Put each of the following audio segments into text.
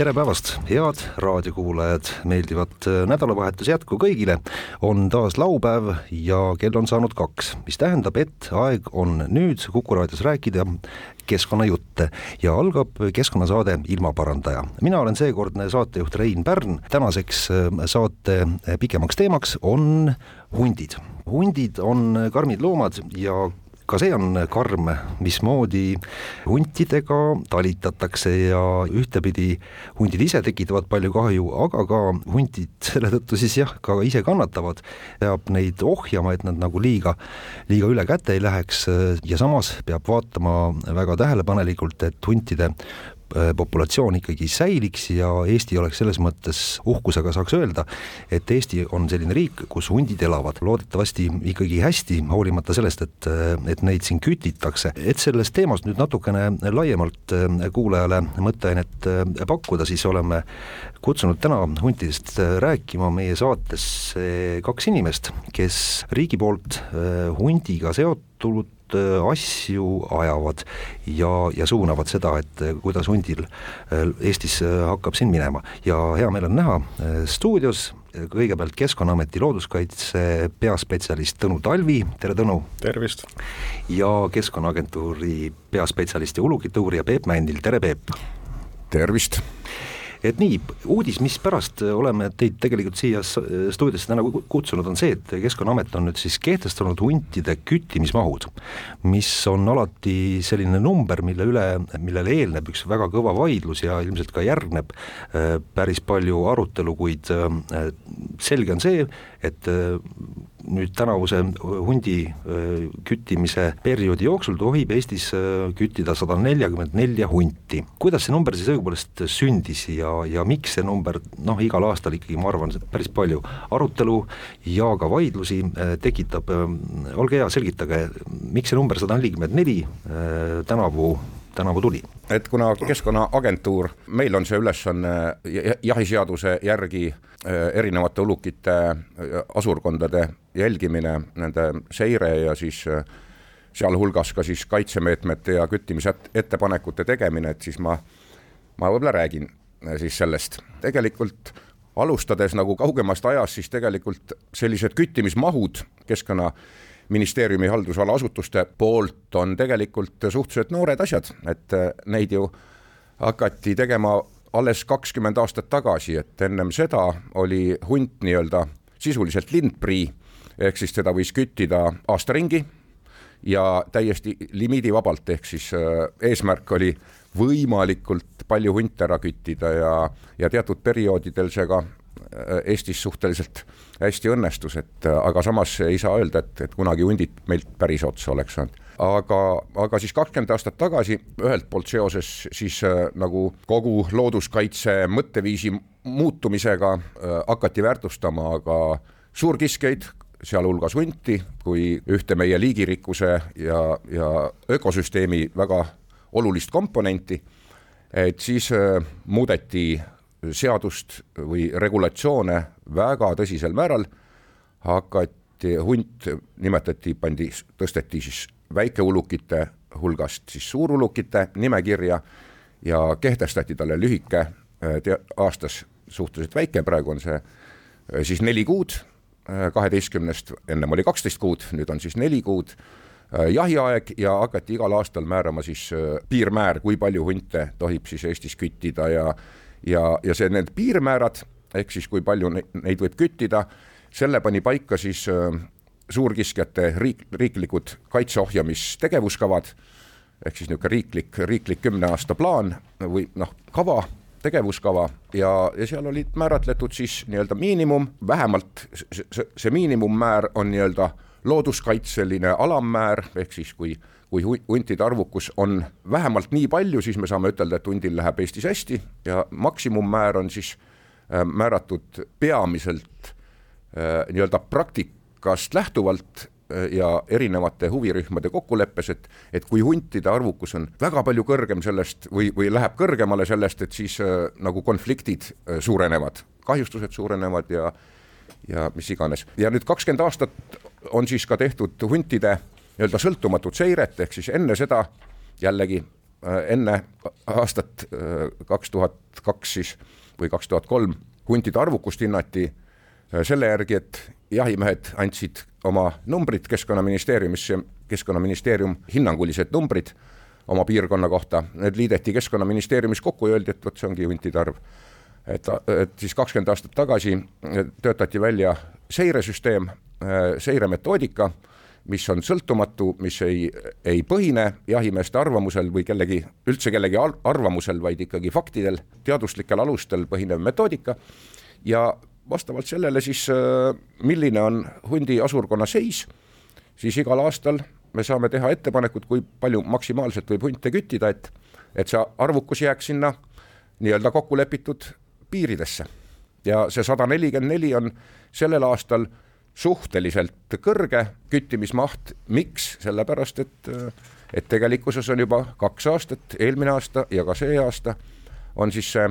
tere päevast, head raadiokuulajad, meeldivat äh, nädalavahetuse jätku kõigile. on taas laupäev ja kell on saanud kaks, mis tähendab, et aeg on nüüd Kuku raadios rääkida keskkonnajutte ja algab keskkonnasaade Ilmaparandaja. mina olen seekordne saatejuht Rein Pärn, tänaseks äh, saate pikemaks teemaks on hundid. hundid on karmid loomad ja ka see on karm, mismoodi huntidega talitatakse ja ühtepidi hundid ise tekitavad palju kahju, aga ka hundid selle tõttu siis jah, ka ise kannatavad, peab neid ohjama, et nad nagu liiga, liiga üle käte ei läheks. Ja samas peab vaatama väga tähelepanelikult, et huntide populatsioon ikkagi säiliks ja Eesti oleks selles mõttes uhkusega saaks öelda, et Eesti on selline riik, kus hundid elavad, loodetavasti ikkagi hästi, hoolimata sellest, et, et neid siin kütitakse. et sellest teemast nüüd natukene laiemalt äh, kuulajale mõtteainet pakkuda, siis oleme kutsunud täna huntidest rääkima meie saatesse kaks inimest, kes riigi poolt hundiga seotud asju ajavad ja, ja suunavad seda, et äh, kuidas hundil äh, Eestis hakkab siin minema ja hea meel on näha stuudios kõigepealt Keskkonnaameti looduskaitse peaspetsialist Tõnu Talvi, tere Tõnu! tervist! ja Keskkonnaagentuuri peaspetsialist ja ulukituurija Peep Mändil, tere Peep! tervist! Et nii, uudis, mispärast oleme teid tegelikult siia stuudiosse täna kutsunud, on see, et Keskkonnaamet on nüüd siis kehtestanud huntide küttimismahud, mis on alati selline number, mille üle, millele eelneb üks väga kõva vaidlus ja ilmselt ka järgneb äh, päris palju arutelu, kuid äh, selge on see, et äh, nüüd tänavuse hundi küttimise perioodi jooksul tohib Eestis küttida sada nelikümmend nelja hunti. kuidas see number siis õigupoolest sündis ja, ja miks see number noh, igal aastal ikkagi ma arvan, päris palju arutelu ja ka vaidlusi tekitab, olge hea, selgitage, miks see number sada nelikümmend neli tänavu tänavu tuli? et kuna Keskkonnaagentuur, meil on see ülesanne jahiseaduse järgi äh, erinevate ulukite äh, asurkondade jälgimine, nende seire ja siis äh, sealhulgas ka siis kaitsemeetmete ja küttimise ettepanekute tegemine, et siis ma, ma võib-olla räägin siis sellest. tegelikult alustades nagu kaugemast ajast, siis tegelikult sellised küttimismahud keskkonna ministeeriumi haldusala asutuste poolt on tegelikult suhteliselt noored asjad, et äh, neid ju hakati tegema alles kakskümmend aastat tagasi, et ennem seda oli hunt nii-öelda sisuliselt lindprii, ehk siis teda võis küttida aasta ringi ja täiesti limiidivabalt, ehk siis äh, eesmärk oli võimalikult palju hunte ära küttida ja, ja teatud perioodidel see ka Eestis suhteliselt hästi õnnestus, et äh, aga samas ei saa öelda, et, et kunagi hundid meilt päris otsa oleks saanud. Aga, aga siis kakskümmend aastat tagasi ühelt poolt seoses siis äh, nagu kogu looduskaitse mõtteviisi muutumisega äh, hakati väärtustama ka suurkiskjaid, sealhulgas hunti, kui ühte meie liigirikkuse ja, ja ökosüsteemi väga olulist komponenti, et siis äh, muudeti seadust või regulatsioone väga tõsisel määral, hakati, hunt nimetati, pandi, tõsteti siis väikeulukite hulgast siis suurulukite nimekirja ja kehtestati talle lühike te-, aastas suhteliselt väike, praegu on see äh, siis neli kuud, äh, kaheteistkümnest, ennem oli kaksteist kuud, nüüd on siis neli kuud äh, jahiaeg ja hakati igal aastal määrama siis piirmäär, kui palju hunte tohib siis Eestis küttida ja ja, ja see, need piirmäärad, ehk siis kui palju neid võib küttida, selle pani paika siis äh, suurkiskjate riik, riiklikud kaitseohjamistegevuskavad, ehk siis niisugune riiklik, riiklik kümne aasta plaan või noh, kava, tegevuskava. Ja, ja seal olid määratletud siis nii-öelda miinimum, vähemalt see, see miinimummäär on nii-öelda looduskaitseline alammäär, ehk siis kui kui hu- huntide arvukus on vähemalt nii palju, siis me saame ütelda, et hundil läheb Eestis hästi ja maksimummäär on siis äh, määratud peamiselt äh, nii-öelda praktikast lähtuvalt äh, ja erinevate huvirühmade kokkuleppes, et, et kui huntide arvukus on väga palju kõrgem sellest või, või läheb kõrgemale sellest, et siis äh, nagu konfliktid äh, suurenevad, kahjustused suurenevad ja ja mis iganes. ja nüüd kakskümmend aastat on siis ka tehtud huntide nii-öelda sõltumatut seiret, ehk siis enne seda jällegi äh, enne aastat äh, kaks tuhat kaks siis või kaks tuhat kolm huntide arvukust hinnati äh, selle järgi, et jahimehed andsid oma numbrid Keskkonnaministeeriumisse, Keskkonnaministeerium hinnangulised numbrid oma piirkonna kohta, need liideti Keskkonnaministeeriumis kokku ja öeldi, et vot see ongi huntide arv. Et, et siis kakskümmend aastat tagasi töötati välja seiresüsteem, seiremetoodika, mis on sõltumatu, mis ei, ei põhine jahimeeste arvamusel või kellegi, üldse kellegi arvamusel, vaid ikkagi faktidel, teaduslikel alustel põhinev metoodika ja vastavalt sellele siis, milline on hundi asurkonna seis, siis igal aastal me saame teha ettepanekud, kui palju maksimaalselt võib hunte küttida, et, et see arvukus jääks sinna nii-öelda kokku lepitud piiridesse. ja see sada nelikümmend neli on sellel aastal suhteliselt kõrge küttimismaht, miks, sellepärast et, et tegelikkuses on juba kaks aastat, eelmine aasta ja ka see aasta on siis see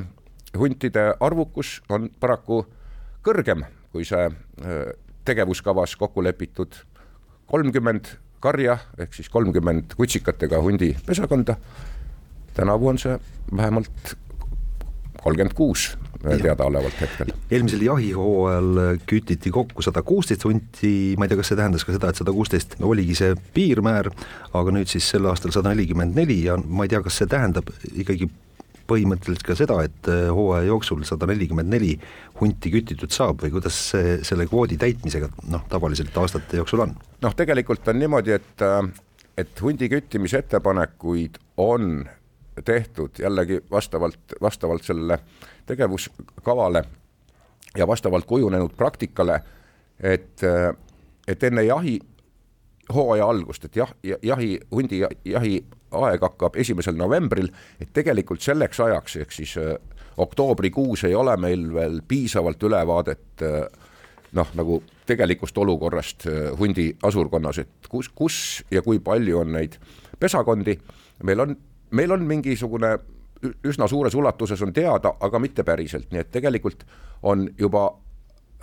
huntide arvukus on paraku kõrgem kui see tegevuskavas kokku lepitud kolmkümmend karja ehk siis kolmkümmend kutsikatega hundi pesakonda. tänavu on see vähemalt kolmkümmend kuus teadaolevalt hetkel. eelmisel jahihooajal kütiti kokku sada kuusteist hunti, ma ei tea, kas see tähendas ka seda, et sada kuusteist oligi see piirmäär, aga nüüd siis sel aastal sada nelikümmend neli ja ma ei tea, kas see tähendab ikkagi põhimõtteliselt ka seda, et hooaja jooksul sada nelikümmend neli hunti kütitud saab või kuidas see selle kvoodi täitmisega noh, tavaliselt aastate jooksul on? noh, tegelikult on niimoodi, et, et hundi küttimise ettepanekuid on tehtud jällegi vastavalt, vastavalt sellele tegevuskavale ja vastavalt kujunenud praktikale, et, et enne jahi hooaja algust, et jah, jahi, hundi jahi aeg hakkab esimesel novembril, et tegelikult selleks ajaks, ehk siis äh, oktoobrikuus ei ole meil veel piisavalt ülevaadet noh, nagu tegelikust olukorrast hundi asurkonnas, et kus, kus ja kui palju on neid pesakondi, meil on meil on mingisugune üsna suures ulatuses on teada, aga mitte päriselt, nii et tegelikult on juba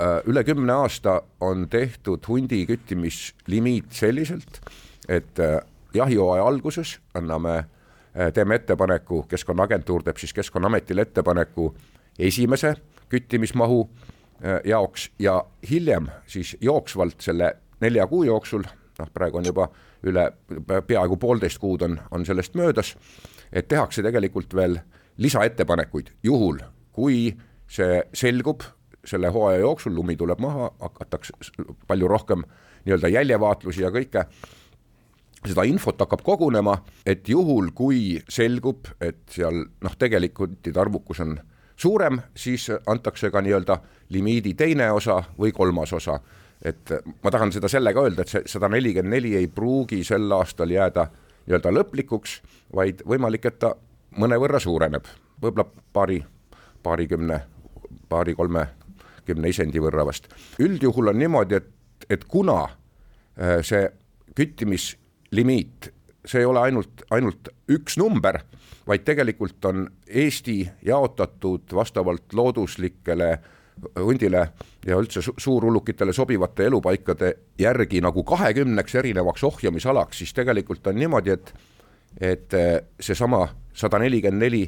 äh, üle kümne aasta on tehtud hundi küttimislimiit selliselt, et äh, jahihooaja alguses anname äh,, teeme ettepaneku, Keskkonnaagentuur teeb siis Keskkonnaametile ettepaneku esimese küttimismahu jaoks ja hiljem siis jooksvalt selle nelja kuu jooksul, noh, praegu on juba üle peaaegu poolteist kuud on, on sellest möödas, et tehakse tegelikult veel lisaettepanekuid, juhul kui see selgub selle hooaja jooksul, lumi tuleb maha, hakatakse palju rohkem nii-öelda jäljevaatlusi ja kõike, seda infot hakkab kogunema, et juhul, kui selgub, et seal noh, tegelikult arvukus on suurem, siis antakse ka nii-öelda limiidi teine osa või kolmas osa. Et ma tahan seda sellega öelda, et see sada nelikümmend neli ei pruugi sel aastal jääda nii-öelda lõplikuks, vaid võimalik, et ta mõnevõrra suureneb, võib-olla paari, paarikümne, paari-kolmekümne isendi võrra vast. üldjuhul on niimoodi, et, et kuna äh, see küttimislimiit, see ei ole ainult, ainult üks number, vaid tegelikult on Eesti jaotatud vastavalt looduslikele äh, hundile ja üldse suurullukitele sobivate elupaikade järgi nagu kahekümneks erinevaks ohjamisalaks, siis tegelikult on niimoodi, et et eh, seesama sada nelikümmend neli,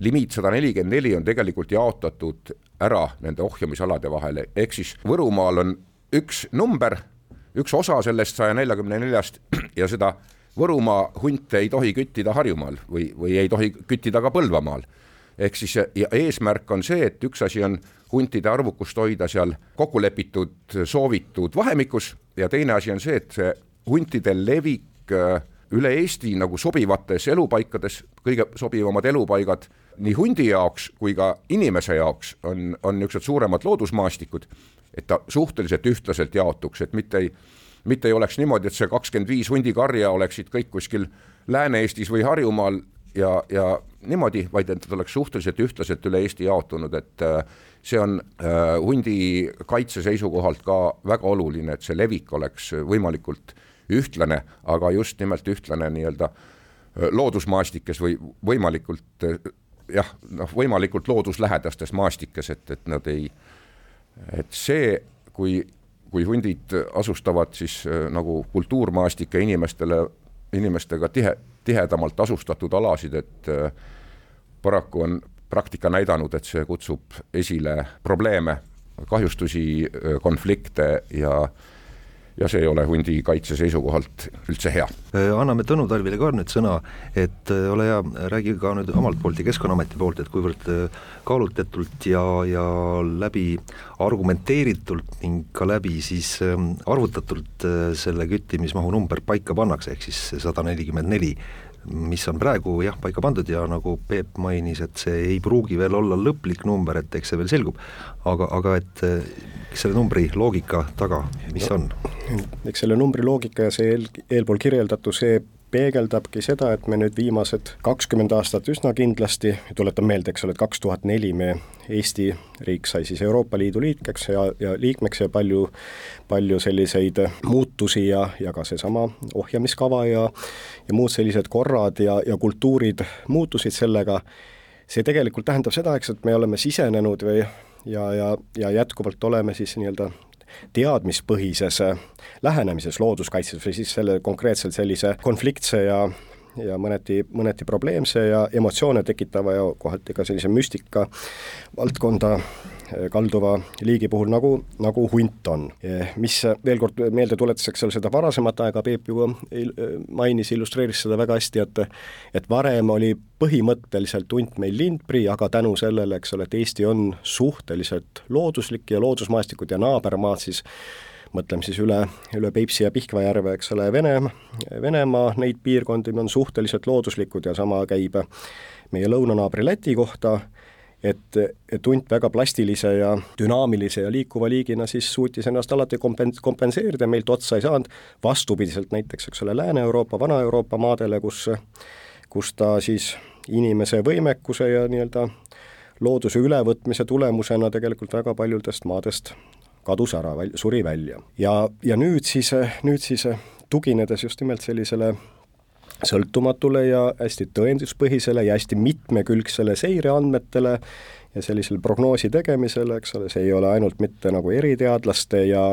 limiit sada nelikümmend neli on tegelikult jaotatud ära nende ohjamisalade vahele, ehk siis Võrumaal on üks number, üks osa sellest saja neljakümne neljast ja seda Võrumaa hunte ei tohi küttida Harjumaal või, või ei tohi küttida ka Põlvamaal ehk siis ja eesmärk on see, et üks asi on huntide arvukust hoida seal kokku lepitud soovitud vahemikus ja teine asi on see, et see huntide levik äh, üle Eesti nagu sobivates elupaikades, kõige sobivamad elupaigad nii hundi jaoks kui ka inimese jaoks on, on niisugused suuremad loodusmaastikud, et ta suhteliselt ühtlaselt jaotuks, et mitte ei mitte ei oleks niimoodi, et see kakskümmend viis hundikarja oleksid kõik kuskil Lääne-Eestis või Harjumaal ja, ja niimoodi, vaid et nad oleks suhteliselt ühtlaselt üle Eesti jaotunud, et äh, see on äh, hundi kaitse seisukohalt ka väga oluline, et see levik oleks võimalikult ühtlane, aga just nimelt ühtlane nii-öelda äh, loodusmaastikes või võimalikult jah, noh, võimalikult looduslähedastes maastikes, et, et nad ei, et see, kui, kui hundid asustavad siis nagu kultuurmaastike inimestele, inimestega tihe, tihedamalt asustatud alasid, et äh, paraku on praktika näidanud, et see kutsub esile probleeme, kahjustusi, äh, konflikte ja ja see ei ole hundi kaitse seisukohalt üldse hea. anname Tõnu Talvile ka nüüd sõna, et ole hea, räägi ka nüüd omalt poolt ja Keskkonnaameti poolt, et kuivõrd kaalutletult ja, ja läbi argumenteeritult ning ka läbi siis ähm, arvutatult selle küttimismahu number paika pannakse, ehk siis sada nelikümmend neli mis on praegu jah, paika pandud ja nagu Peep mainis, et see ei pruugi veel olla lõplik number, et eks see veel selgub, aga, aga et selle numbri loogika taga, mis no, on? eks selle numbri loogika ja see eel, eelpool kirjeldatu, see peegeldabki seda, et me nüüd viimased kakskümmend aastat üsna kindlasti, tuletan meelde, eks ole, et kaks tuhat neli me, Eesti riik sai siis Euroopa Liidu liikmeks ja, ja liikmeks ja palju, palju selliseid muutusi ja, ja ka seesama ohjamiskava ja ja muud sellised korrad ja, ja kultuurid muutusid sellega, see tegelikult tähendab seda, eks, et me oleme sisenenud või ja, ja, ja jätkuvalt oleme siis nii-öelda teadmispõhises äh, lähenemises looduskaitses või siis selle konkreetselt sellise konfliktse ja ja mõneti, mõneti probleemse ja emotsioone tekitava ja kohati ka sellise müstika valdkonda kalduva liigi puhul, nagu, nagu hunt on. Eh, mis veel kord meelde tuletuseks seal seda varasemat aega, Peep ju mainis, illustreeris seda väga hästi, et et varem oli põhimõtteliselt hunt meil lindprii, aga tänu sellele, eks ole, et Eesti on suhteliselt looduslik ja loodusmaastikud ja naabermaad siis mõtleme siis üle, üle Peipsi ja Pihkva järve, eks ole, Vene, Venemaa, neid piirkondi on suhteliselt looduslikud ja sama käib meie lõunanaabri Läti kohta et, et hunt väga plastilise ja dünaamilise ja liikuva liigina siis suutis ennast alati kompens-, kompenseerida, meilt otsa ei saanud, vastupidiselt näiteks, eks ole, Lääne-Euroopa, Vana-Euroopa maadele, kus kus ta siis inimese võimekuse ja nii-öelda looduse ülevõtmise tulemusena tegelikult väga paljudest maadest kadus ära, suri välja. ja, ja nüüd siis, nüüd siis tuginedes just nimelt sellisele sõltumatule ja hästi tõenduspõhisele ja hästi mitmekülgsele seireandmetele ja sellisele prognoosi tegemisele, eks ole, see ei ole ainult mitte nagu eriteadlaste ja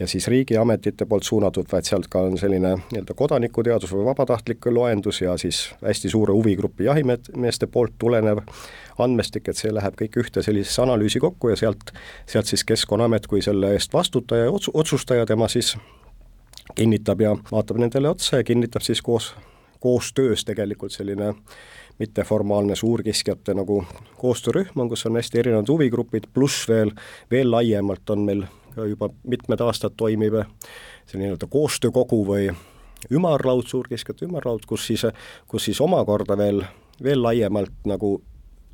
ja siis riigiametite poolt suunatud, vaid sealt ka on selline nii-öelda kodanikuteadus või vabatahtlik loendus ja siis hästi suure huvigrupi jahimeeste poolt tulenev andmestik, et see läheb kõik ühte sellisesse analüüsi kokku ja sealt, sealt siis Keskkonnaamet kui selle eest vastutaja ja otsu-, otsustaja, tema siis kinnitab ja vaatab nendele otsa ja kinnitab siis koos, koostöös tegelikult selline mitteformaalne suurkiskjate nagu koostöörühm on, kus on hästi erinevad huvigrupid, pluss veel, veel laiemalt on meil ka juba mitmed aastad toimiv selline nii-öelda koostöökogu või ümarlaud, suurkiskjate ümarlaud, kus siis, kus siis omakorda veel, veel laiemalt nagu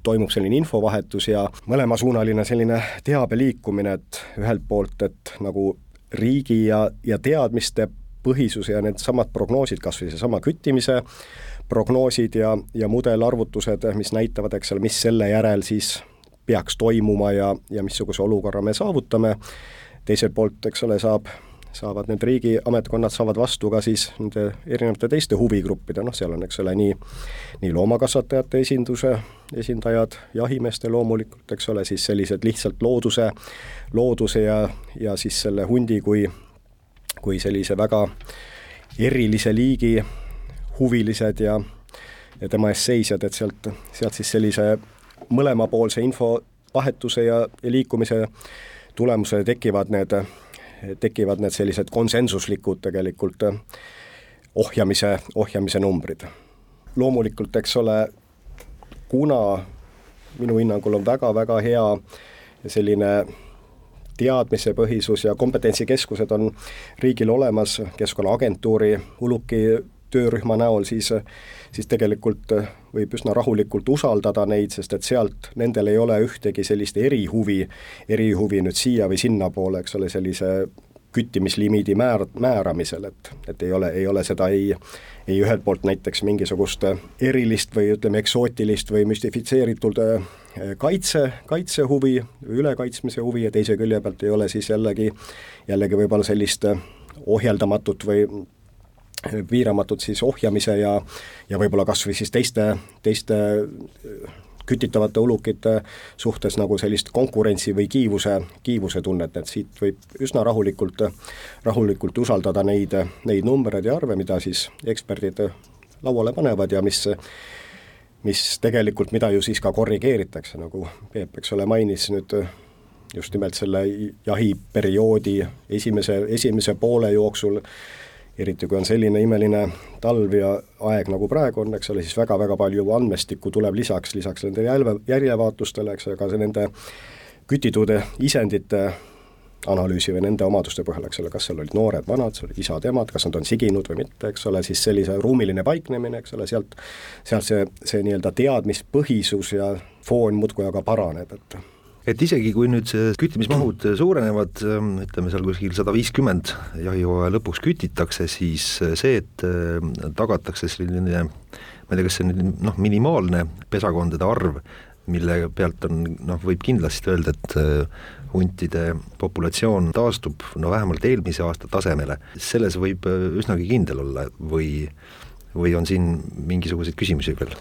toimub selline infovahetus ja mõlemasuunaline selline teabe liikumine, et ühelt poolt, et nagu riigi ja, ja teadmiste põhisus ja needsamad prognoosid, kas või seesama küttimise prognoosid ja, ja mudelarvutused, mis näitavad, eks ole, mis selle järel siis peaks toimuma ja, ja missuguse olukorra me saavutame, teiselt poolt, eks ole, saab saavad need riigiametkonnad, saavad vastu ka siis nende erinevate teiste huvigruppide, noh, seal on, eks ole, nii nii loomakasvatajate esinduse esindajad, jahimeeste loomulikult, eks ole, siis sellised lihtsalt looduse, looduse ja, ja siis selle hundi kui, kui sellise väga erilise liigi huvilised ja ja tema eest seisjad, et sealt, sealt siis sellise mõlemapoolse infovahetuse ja, ja liikumise tulemusel tekivad need tekivad need sellised konsensuslikud tegelikult eh, ohjamise, ohjamise numbrid. loomulikult, eks ole, kuna minu hinnangul on väga-väga hea selline teadmisepõhisus ja kompetentsikeskused on riigil olemas Keskkonnaagentuuri uluki töörühma näol, siis siis tegelikult võib üsna rahulikult usaldada neid, sest et sealt, nendel ei ole ühtegi sellist erihuvi, erihuvi nüüd siia või sinnapoole, eks ole, sellise küttimislimiidi määr-, määramisel, et, et ei ole, ei ole seda ei ei ühelt poolt näiteks mingisugust erilist või ütleme, eksootilist või müstifitseeritud kaitse, kaitsehuvi, ülekaitsmise huvi ja teise külje pealt ei ole siis jällegi, jällegi võib-olla sellist ohjeldamatut või piiramatut siis ohjamise ja ja võib-olla kas või siis teiste, teiste kütitavate ulukite suhtes nagu sellist konkurentsi või kiivuse, kiivuse tunnet, et siit võib üsna rahulikult, rahulikult usaldada neid, neid numbreid ja arve, mida siis eksperdid lauale panevad ja mis mis tegelikult, mida ju siis ka korrigeeritakse, nagu Peep, eks ole, mainis nüüd just nimelt selle jahiperioodi esimese, esimese poole jooksul eriti kui on selline imeline talv ja aeg, nagu praegu on, eks ole, siis väga-väga palju andmestikku tuleb lisaks, lisaks nendele jälve, järjevaatlustele, eks ole, ka nende kütitud isendite analüüsi või nende omaduste põhjal, eks ole, kas seal olid noored, vanad, isad-emad, kas nad on siginud või mitte, eks ole, siis sellise ruumiline paiknemine, eks ole, sealt, sealt see, see nii-öelda teadmispõhisus ja foon muudkui aga paraneb, et et isegi, kui nüüd see küttimismahud suurenevad, ähm, ütleme seal kuskil sada viiskümmend jahihooaja lõpuks kütitakse, siis see, et äh, tagatakse selline ma ei tea, kas see nüüd noh, minimaalne pesakondade arv, mille pealt on noh, võib kindlasti öelda, et äh, huntide populatsioon taastub no vähemalt eelmise aasta tasemele, selles võib äh, üsnagi kindel olla või, või on siin mingisuguseid küsimusi veel?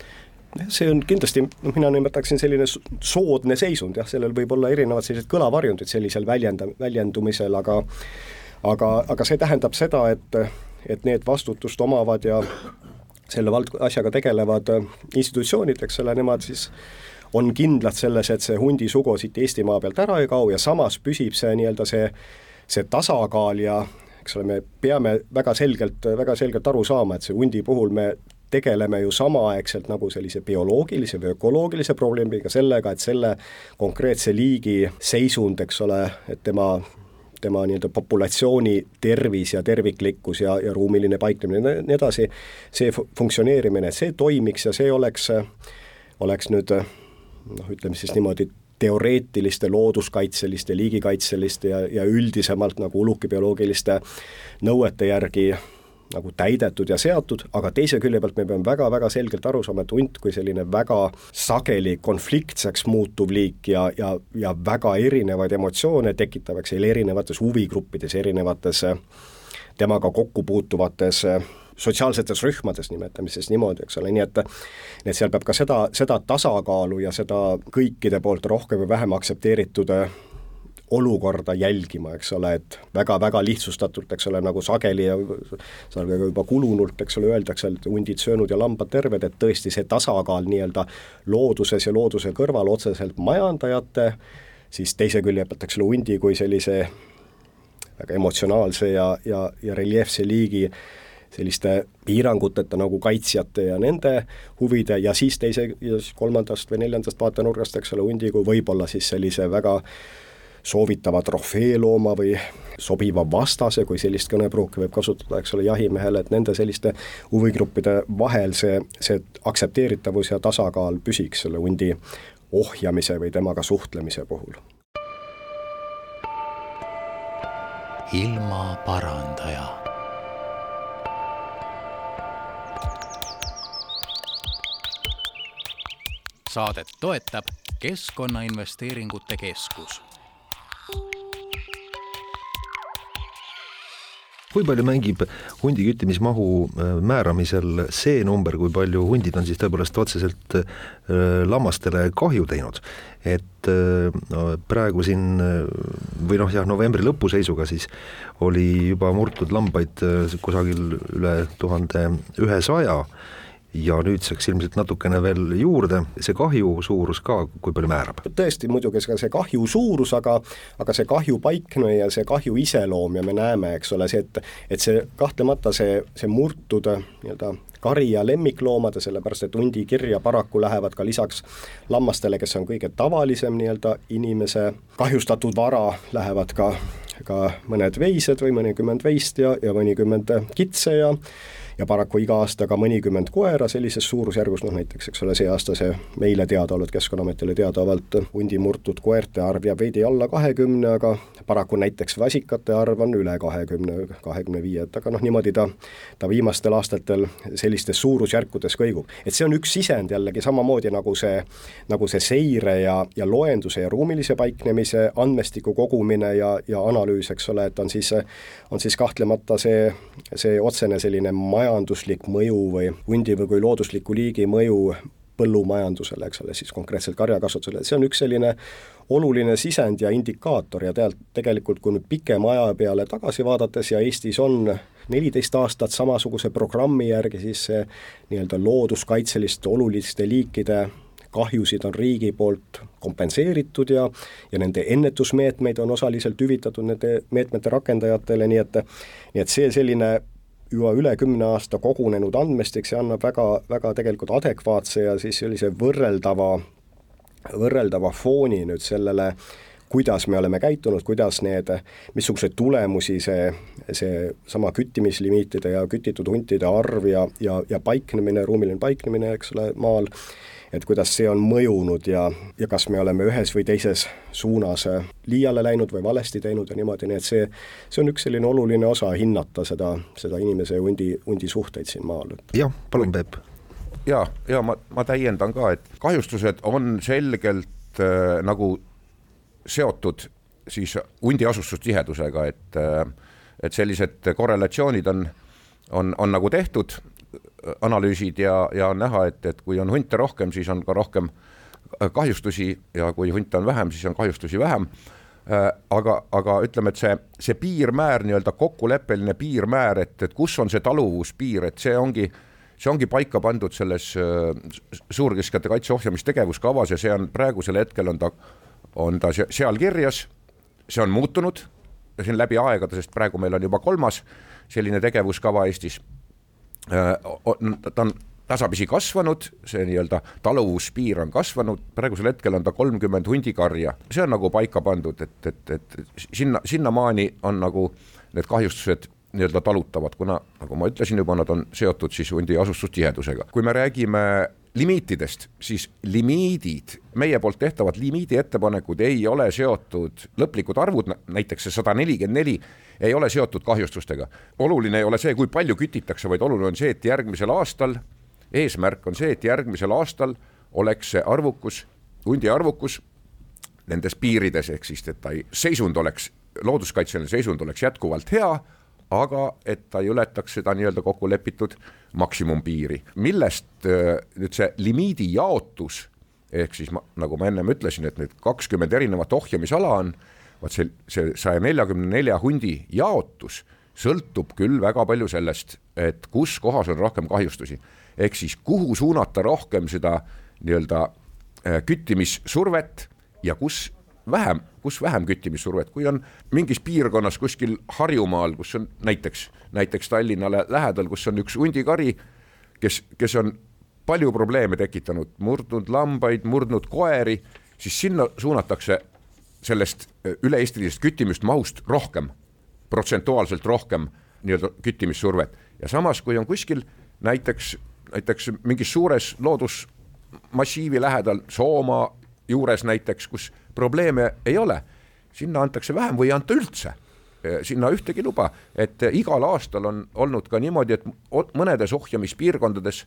See on kindlasti, noh, mina nimetaksin selline soodne seisund, jah, sellel võib olla erinevad sellised kõlavarjundid sellisel väljenda, väljendumisel, aga aga, aga see tähendab seda, et, et need vastutust omavad ja selle vald-, asjaga tegelevad institutsioonid, eks ole, nemad siis on kindlad selles, et see hundisugu siit Eestimaa pealt ära ei kao ja samas püsib see nii-öelda see, see tasakaal ja eks ole, me peame väga selgelt, väga selgelt aru saama, et see hundi puhul me tegeleme ju samaaegselt nagu sellise bioloogilise või ökoloogilise probleemiga, sellega, et selle konkreetse liigi seisund, eks ole, et tema tema nii-öelda populatsiooni tervis ja terviklikkus ja, ja ruumiline paiknemine ja nii edasi, see funktsioneerimine, see toimiks ja see oleks, oleks nüüd noh, ütleme siis niimoodi, teoreetiliste looduskaitseliste, liigikaitseliste ja, ja üldisemalt nagu ulukibioloogiliste nõuete järgi nagu täidetud ja seatud, aga teise külje pealt me peame väga-väga selgelt aru saama, et hunt kui selline väga sageli konfliktseks muutuv liik ja, ja, ja väga erinevaid emotsioone tekitav, eks ole, erinevates huvigruppides, erinevates temaga kokku puutuvates sotsiaalsetes rühmades, nimetame siis niimoodi, eks ole, nii et nii et seal peab ka seda, seda tasakaalu ja seda kõikide poolt rohkem või vähem aktsepteeritud olukorda jälgima, eks ole, et väga-väga lihtsustatult, eks ole, nagu sageli ja juba kulunult, eks ole, öeldakse, et hundid söönud ja lambad terved, et tõesti see tasakaal nii-öelda looduses ja looduse kõrval otseselt majandajate, siis teise külje pealt, eks ole, hundi kui sellise väga emotsionaalse ja, ja, ja reljeefse liigi selliste piiranguteta nagu kaitsjate ja nende huvide ja siis teise ja siis kolmandast või neljandast vaatenurgast, eks ole, hundi kui võib-olla siis sellise väga soovitava trofeelooma või sobiva vastase, kui sellist kõnepruuki võib kasutada, eks ole, jahimehele, et nende selliste huvigruppide vahel see, see aktsepteeritavus ja tasakaal püsiks selle hundi ohjamise või temaga suhtlemise puhul. ilmaparandaja saadet toetab Keskkonnainvesteeringute Keskus kui palju mängib hundi küttimismahu äh, määramisel see number, kui palju hundid on siis tõepoolest otseselt äh, lammastele kahju teinud? et äh, no, praegu siin või noh, jah, novembri lõpu seisuga siis oli juba murtud lambaid kusagil üle tuhande ühesaja ja nüüdseks ilmselt natukene veel juurde, see kahju suurus ka, kui palju määrab? tõesti, muidugi ka see kahju suurus, aga aga see kahju paikne ja see kahju iseloom ja me näeme, eks ole, see, et et see kahtlemata see, see murtud nii-öelda kari- ja lemmikloomade, sellepärast et hundi kirja paraku lähevad ka lisaks lammastele, kes on kõige tavalisem nii-öelda inimese kahjustatud vara, lähevad ka ka mõned veised või mõnikümmend veist ja, ja mõnikümmend kitse ja ja paraku iga aasta ka mõnikümmend koera sellises suurusjärgus, noh näiteks eks ole, see aasta see meile teadaolevalt, Keskkonnaametile teadaolevalt hundi murtud koerte arv jääb veidi alla kahekümne, aga paraku näiteks vasikate arv on üle kahekümne, kahekümne viie, et aga noh, niimoodi ta, ta viimastel aastatel sellistes suurusjärkudes kõigub. et see on üks sisend jällegi samamoodi nagu see, nagu see seire ja, ja loenduse ja ruumilise paiknemise andmestiku kogumine ja, ja analüüs, eks ole, et on siis, on siis kahtlemata see, see otsene selline majanduslik mõju või hundi või kui loodusliku liigi mõju põllumajandusele, eks ole, siis konkreetselt karjakasvatusele, see on üks selline oluline sisend ja indikaator ja tead, tegelikult kui nüüd pikema aja peale tagasi vaadates ja Eestis on neliteist aastat samasuguse programmi järgi, siis see nii-öelda looduskaitseliste oluliste liikide kahjusid on riigi poolt kompenseeritud ja ja nende ennetusmeetmeid on osaliselt hüvitatud nende meetmete rakendajatele, nii et nii et see selline juba üle kümne aasta kogunenud andmestik, see annab väga, väga tegelikult adekvaatse ja siis sellise võrreldava, võrreldava fooni nüüd sellele, kuidas me oleme käitunud, kuidas need, missuguseid tulemusi see, see sama küttimislimiitide ja kütitud huntide arv ja, ja, ja paiknemine, ruumiline paiknemine, eks ole, maal et kuidas see on mõjunud ja, ja kas me oleme ühes või teises suunas liiale läinud või valesti teinud ja niimoodi, nii et see, see on üks selline oluline osa hinnata seda, seda inimese ja hundi, hundi suhteid siin maal. jah, palun, Peep. ja, ja ma, ma täiendan ka, et kahjustused on selgelt äh, nagu seotud siis hundi asustustihedusega, et äh, et sellised korrelatsioonid on, on, on nagu tehtud analüüsid ja, ja on näha, et, et kui on hunte rohkem, siis on ka rohkem äh, kahjustusi ja kui hunte on vähem, siis on kahjustusi vähem. Äh, aga, aga ütleme, et see, see piirmäär, nii-öelda kokkuleppeline piirmäär, et, et kus on see taluvuspiir, et see ongi, see ongi paika pandud selles äh, suurkiskjate kaitse ohjamistegevuskavas ja see on praegusel hetkel on ta, on ta seal kirjas. see on muutunud siin läbi aegade, sest praegu meil on juba kolmas selline tegevuskava Eestis Äh, ta on tasapisi kasvanud, see nii-öelda taluvuspiir on kasvanud, praegusel hetkel on ta kolmkümmend hundikarja, see on nagu paika pandud, et, et, et sinna, sinnamaani on nagu need kahjustused nii-öelda talutavad, kuna nagu ma ütlesin juba, nad on seotud siis hundi asustustihedusega. kui me räägime limiitidest, siis limiidid, meie poolt tehtavad limiidi ettepanekud ei ole seotud, lõplikud arvud, näiteks see sada nelikümmend neli, ei ole seotud kahjustustega. oluline ei ole see, kui palju kütitakse, vaid oluline on see, et järgmisel aastal, eesmärk on see, et järgmisel aastal oleks see arvukus, hundi arvukus nendes piirides, ehk siis, et ta ei, seisund oleks, looduskaitseline seisund oleks jätkuvalt hea aga et ta ei ületaks seda nii-öelda kokku lepitud maksimumpiiri, millest äh, nüüd see limiidi jaotus ehk siis ma, nagu ma ennem ütlesin, et need kakskümmend erinevat ohjamisala on, vot see, see saja neljakümne nelja hundi jaotus sõltub küll väga palju sellest, et kus kohas on rohkem kahjustusi. ehk siis kuhu suunata rohkem seda nii-öelda äh, küttimissurvet ja kus vähem, kus vähem küttimissurvet, kui on mingis piirkonnas kuskil Harjumaal, kus on näiteks, näiteks Tallinnale lähedal, kus on üks hundikari, kes, kes on palju probleeme tekitanud, murdnud lambaid, murdnud koeri, siis sinna suunatakse sellest üle-eestilisest küttimismahust rohkem, protsentuaalselt rohkem nii-öelda küttimissurvet. Ja samas, kui on kuskil näiteks, näiteks mingis suures loodusmassiivi lähedal, Soomaa juures näiteks, kus probleeme ei ole, sinna antakse vähem või ei anta üldse. Sinna ühtegi luba, et igal aastal on olnud ka niimoodi, et mõnedes ohjamispiirkondades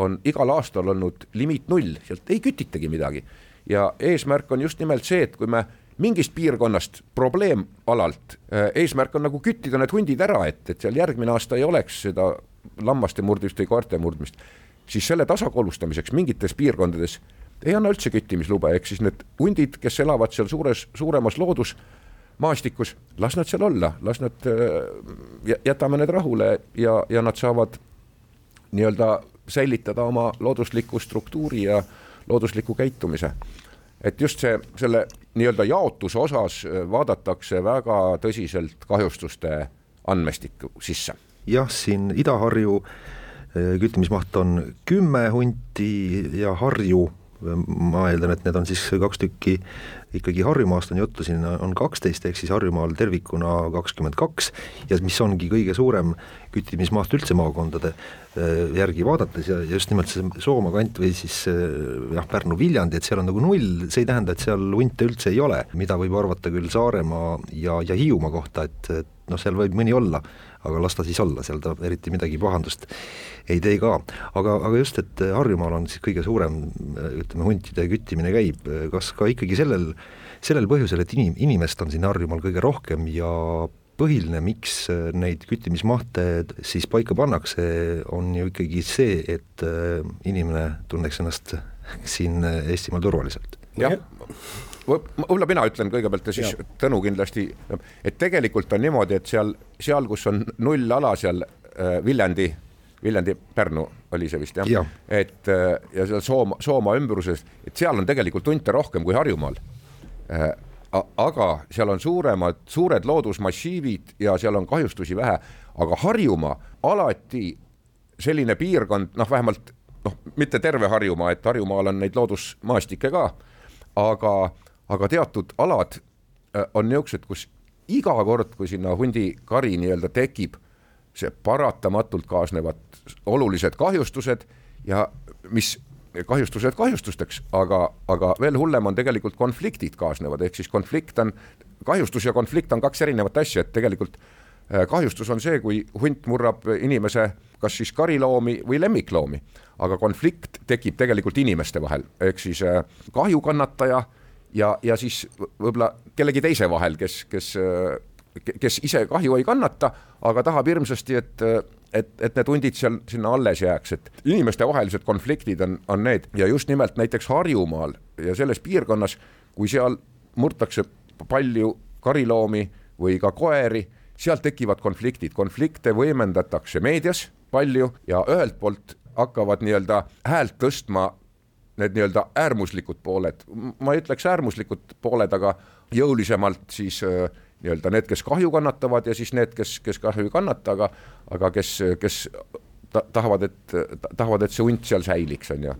on igal aastal olnud limiit null, sealt ei kütitagi midagi. ja eesmärk on just nimelt see, et kui me mingist piirkonnast probleemalalt, eesmärk on nagu küttida need hundid ära, et, et seal järgmine aasta ei oleks seda lammaste murdmist või koerte murdmist, siis selle tasakaalustamiseks mingites piirkondades ei anna üldse küttimisluba, ehk siis need hundid, kes elavad seal suures, suuremas loodusmaastikus, las nad seal olla, las nad, äh, jätame need rahule ja, ja nad saavad nii-öelda säilitada oma loodusliku struktuuri ja loodusliku käitumise. et just see, selle nii-öelda jaotuse osas äh, vaadatakse väga tõsiselt kahjustuste andmestikku sisse. jah, siin Ida-Harju äh, küttimismaht on kümme hunti ja Harju ma eeldan, et need on siis kaks tükki ikkagi Harjumaast on juttu, siin on kaksteist, ehk siis Harjumaal tervikuna kakskümmend kaks. Ja mis ongi kõige suurem küttimismaast üldse maakondade äh, järgi vaadates ja just nimelt see Soomaa kant või siis äh, jah, Pärnu-Viljandi, et seal on nagu null, see ei tähenda, et seal hunte üldse ei ole, mida võib arvata küll Saaremaa ja, ja Hiiumaa kohta, et, et noh, seal võib mõni olla, aga las ta siis olla, seal ta eriti midagi pahandust ei tee ka. aga, aga just, et Harjumaal on siis kõige suurem ütleme, huntide küttimine käib, kas ka ikkagi sellel, sellel põhjusel, et inim-, inimest on siin Harjumaal kõige rohkem ja põhiline, miks neid küttimismahte siis paika pannakse, on ju ikkagi see, et inimene tunneks ennast siin Eestimaal turvaliselt. jah, võib-olla mina ütlen kõigepealt ja siis ja. Tõnu kindlasti, et tegelikult on niimoodi, et seal, seal, kus on nullala seal äh, Viljandi, Viljandi-Pärnu oli see vist jah ja. et äh, ja seal Sooma, Soomaa ümbruses, et seal on tegelikult hunte rohkem kui Harjumaal äh,. aga seal on suuremad, suured loodusmassiivid ja seal on kahjustusi vähe, aga Harjumaa alati selline piirkond, noh, vähemalt noh, mitte terve Harjumaa, et Harjumaal on neid loodusmaastikke ka, aga aga teatud alad äh, on niisugused, kus iga kord, kui sinna hundikari nii-öelda tekib, see paratamatult kaasnevad olulised kahjustused ja mis kahjustused kahjustusteks, aga, aga veel hullem on tegelikult konfliktid kaasnevad, ehk siis konflikt on, kahjustus ja konflikt on kaks erinevat asja, et tegelikult äh, kahjustus on see, kui hunt murrab inimese kas siis kariloomi või lemmikloomi, aga konflikt tekib tegelikult inimeste vahel, ehk siis äh, kahjukannataja ja, ja siis võib-olla kellegi teise vahel, kes, kes, kes ise kahju ei kannata, aga tahab hirmsasti, et, et, et need hundid seal sinna alles jääks, et inimestevahelised konfliktid on, on need. Ja just nimelt näiteks Harjumaal ja selles piirkonnas, kui seal murtakse palju kariloomi või ka koeri, sealt tekivad konfliktid, konflikte võimendatakse meedias palju ja ühelt poolt hakkavad nii-öelda häält tõstma need nii-öelda äärmuslikud pooled, ma ei ütleks äärmuslikud pooled, aga jõulisemalt siis äh, nii-öelda need, kes kahju kannatavad ja siis need, kes, kes kahju ei kannata, aga, aga kes, kes ta, tahavad, et tahavad, et see hunt seal säiliks, on ju,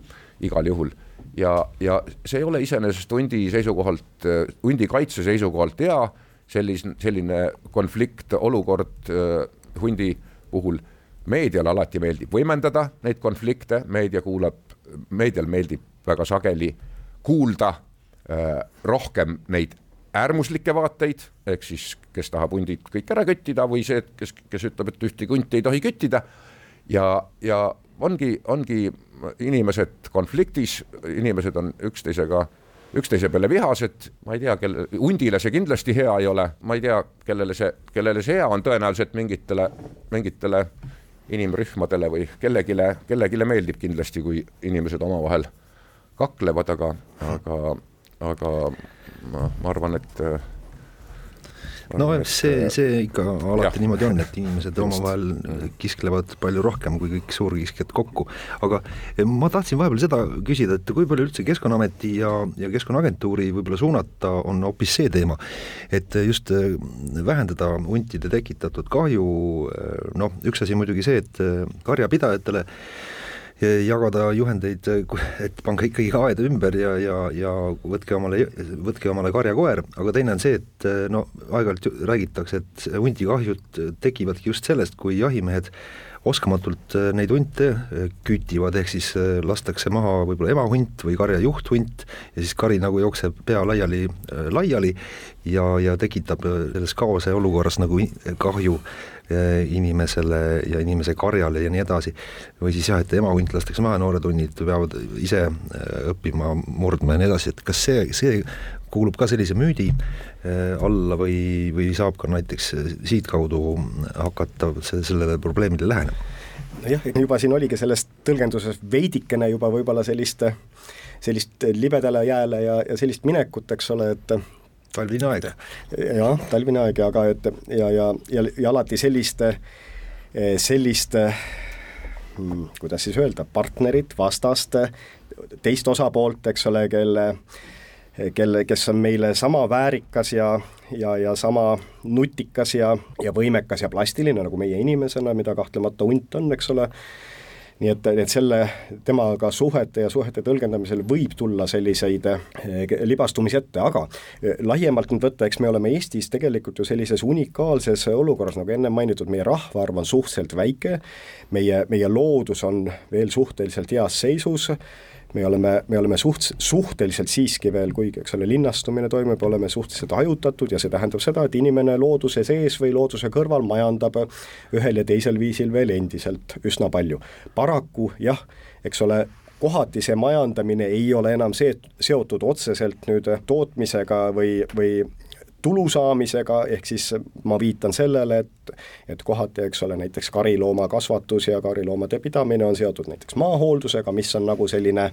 igal juhul. ja, ja see ei ole iseenesest hundi seisukohalt, hundi kaitse seisukohalt hea, selline, selline konflikt, olukord äh, hundi puhul meediale alati meeldib võimendada neid konflikte, meedia kuulab, meedial meeldib väga sageli kuulda äh, rohkem neid äärmuslikke vaateid, ehk siis kes tahab hundid kõik ära küttida või see, kes, kes ütleb, et ühtegi hunti ei tohi küttida. ja, ja ongi, ongi inimesed konfliktis, inimesed on üksteisega, üksteise peale vihased, ma ei tea, kelle, hundile see kindlasti hea ei ole, ma ei tea, kellele see, kellele see hea on, tõenäoliselt mingitele, mingitele inimrühmadele või kellelegi, kellelegi meeldib kindlasti, kui inimesed omavahel kaklevad, aga, aga, aga ma, ma arvan, et no see, see ikka alati jah. niimoodi on, et inimesed omavahel kisklevad palju rohkem kui kõik suurkiskjad kokku. aga ma tahtsin vahepeal seda küsida, et kui palju üldse Keskkonnaameti ja, ja Keskkonnaagentuuri võib-olla suunata on hoopis see teema, et just äh, vähendada huntide tekitatud kahju, äh, noh, üks asi muidugi see, et äh, karjapidajatele jagada juhendeid, et pange ikkagi aeda ümber ja, ja, ja võtke omale, võtke omale karjakoer, aga teine on see, et no aeg-ajalt räägitakse, et hundikahjud tekivadki just sellest, kui jahimehed oskamatult neid hunte kütivad, ehk siis lastakse maha võib-olla emahunt või karja juhthunt ja siis kari nagu jookseb pea laiali, laiali ja, ja tekitab selles kaose olukorras nagu kahju inimesele ja inimese karjale ja nii edasi. või siis jah, et emahunt lastakse maha, noored hunnid peavad ise äh, õppima murdma ja nii edasi, et kas see, see kuulub ka sellise müüdi äh, alla või, või saab ka näiteks siitkaudu hakata sellele probleemile lähenema? nojah, juba siin oligi selles tõlgenduses veidikene juba võib-olla sellist, sellist libedale jääle ja, ja sellist minekut, eks ole, et talvine aeg. jah, talvine aeg, aga et ja, ja, ja, ja alati selliste, selliste hmm, kuidas siis öelda, partnerit, vastast, teist osapoolt, eks ole, kelle kelle, kes on meile sama väärikas ja, ja, ja sama nutikas ja, ja võimekas ja plastiline nagu meie inimesena, mida kahtlemata hunt on, eks ole nii et, et selle, temaga suhete ja suhete tõlgendamisel võib tulla selliseid eh, libastumisi ette, aga eh, laiemalt nüüd võtta, eks me oleme Eestis tegelikult ju sellises unikaalses olukorras, nagu enne mainitud, meie rahvaarv on suhteliselt väike, meie, meie loodus on veel suhteliselt heas seisus, me oleme, me oleme suht-, suhteliselt siiski veel, kuigi eks ole, linnastumine toimub, oleme suhteliselt hajutatud ja see tähendab seda, et inimene looduse sees või looduse kõrval majandab ühel ja teisel viisil veel endiselt üsna palju. paraku jah, eks ole, kohati see majandamine ei ole enam see, seotud otseselt nüüd tootmisega või, või tulu saamisega, ehk siis ma viitan sellele, et et kohati, eks ole, näiteks kariloomakasvatus ja kariloomade pidamine on seotud näiteks maahooldusega, mis on nagu selline,